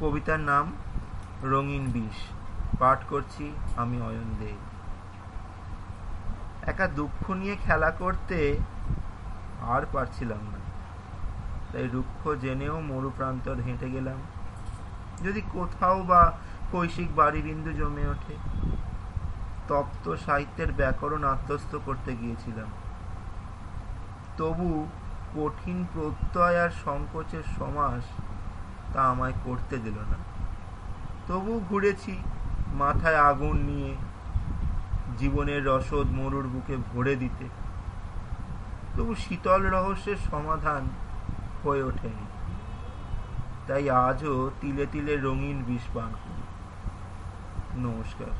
কবিতার নাম রঙিন বিষ। পাঠ করছি আমি অয়ন দে। একা দুঃখ নিয়ে খেলা করতে আর পারছিলাম না। তাই রুক্ষ জেনেও মরু প্রান্তর হেঁটে গেলাম। যদি কোথাও বা কৈশিক বাড়ি বিন্দু জমে ওঠে, তপ্ত সাহিত্যের ব্যাকরণ আত্মস্থ করতে গিয়েছিলাম। তবু কঠিন প্রত্যয় আর সংকোচের সমাস তা আমায় করতে দিল না। তবু ঘুরেছি মাথায় আগুন নিয়ে জীবনের রসদ মরুর বুকে ভরে দিতে। তবু শীতল রহস্যের সমাধান হয়ে ওঠেনি। তাই আজও তিলে তিলে রঙিন বিষ পান করি। নমস্কার।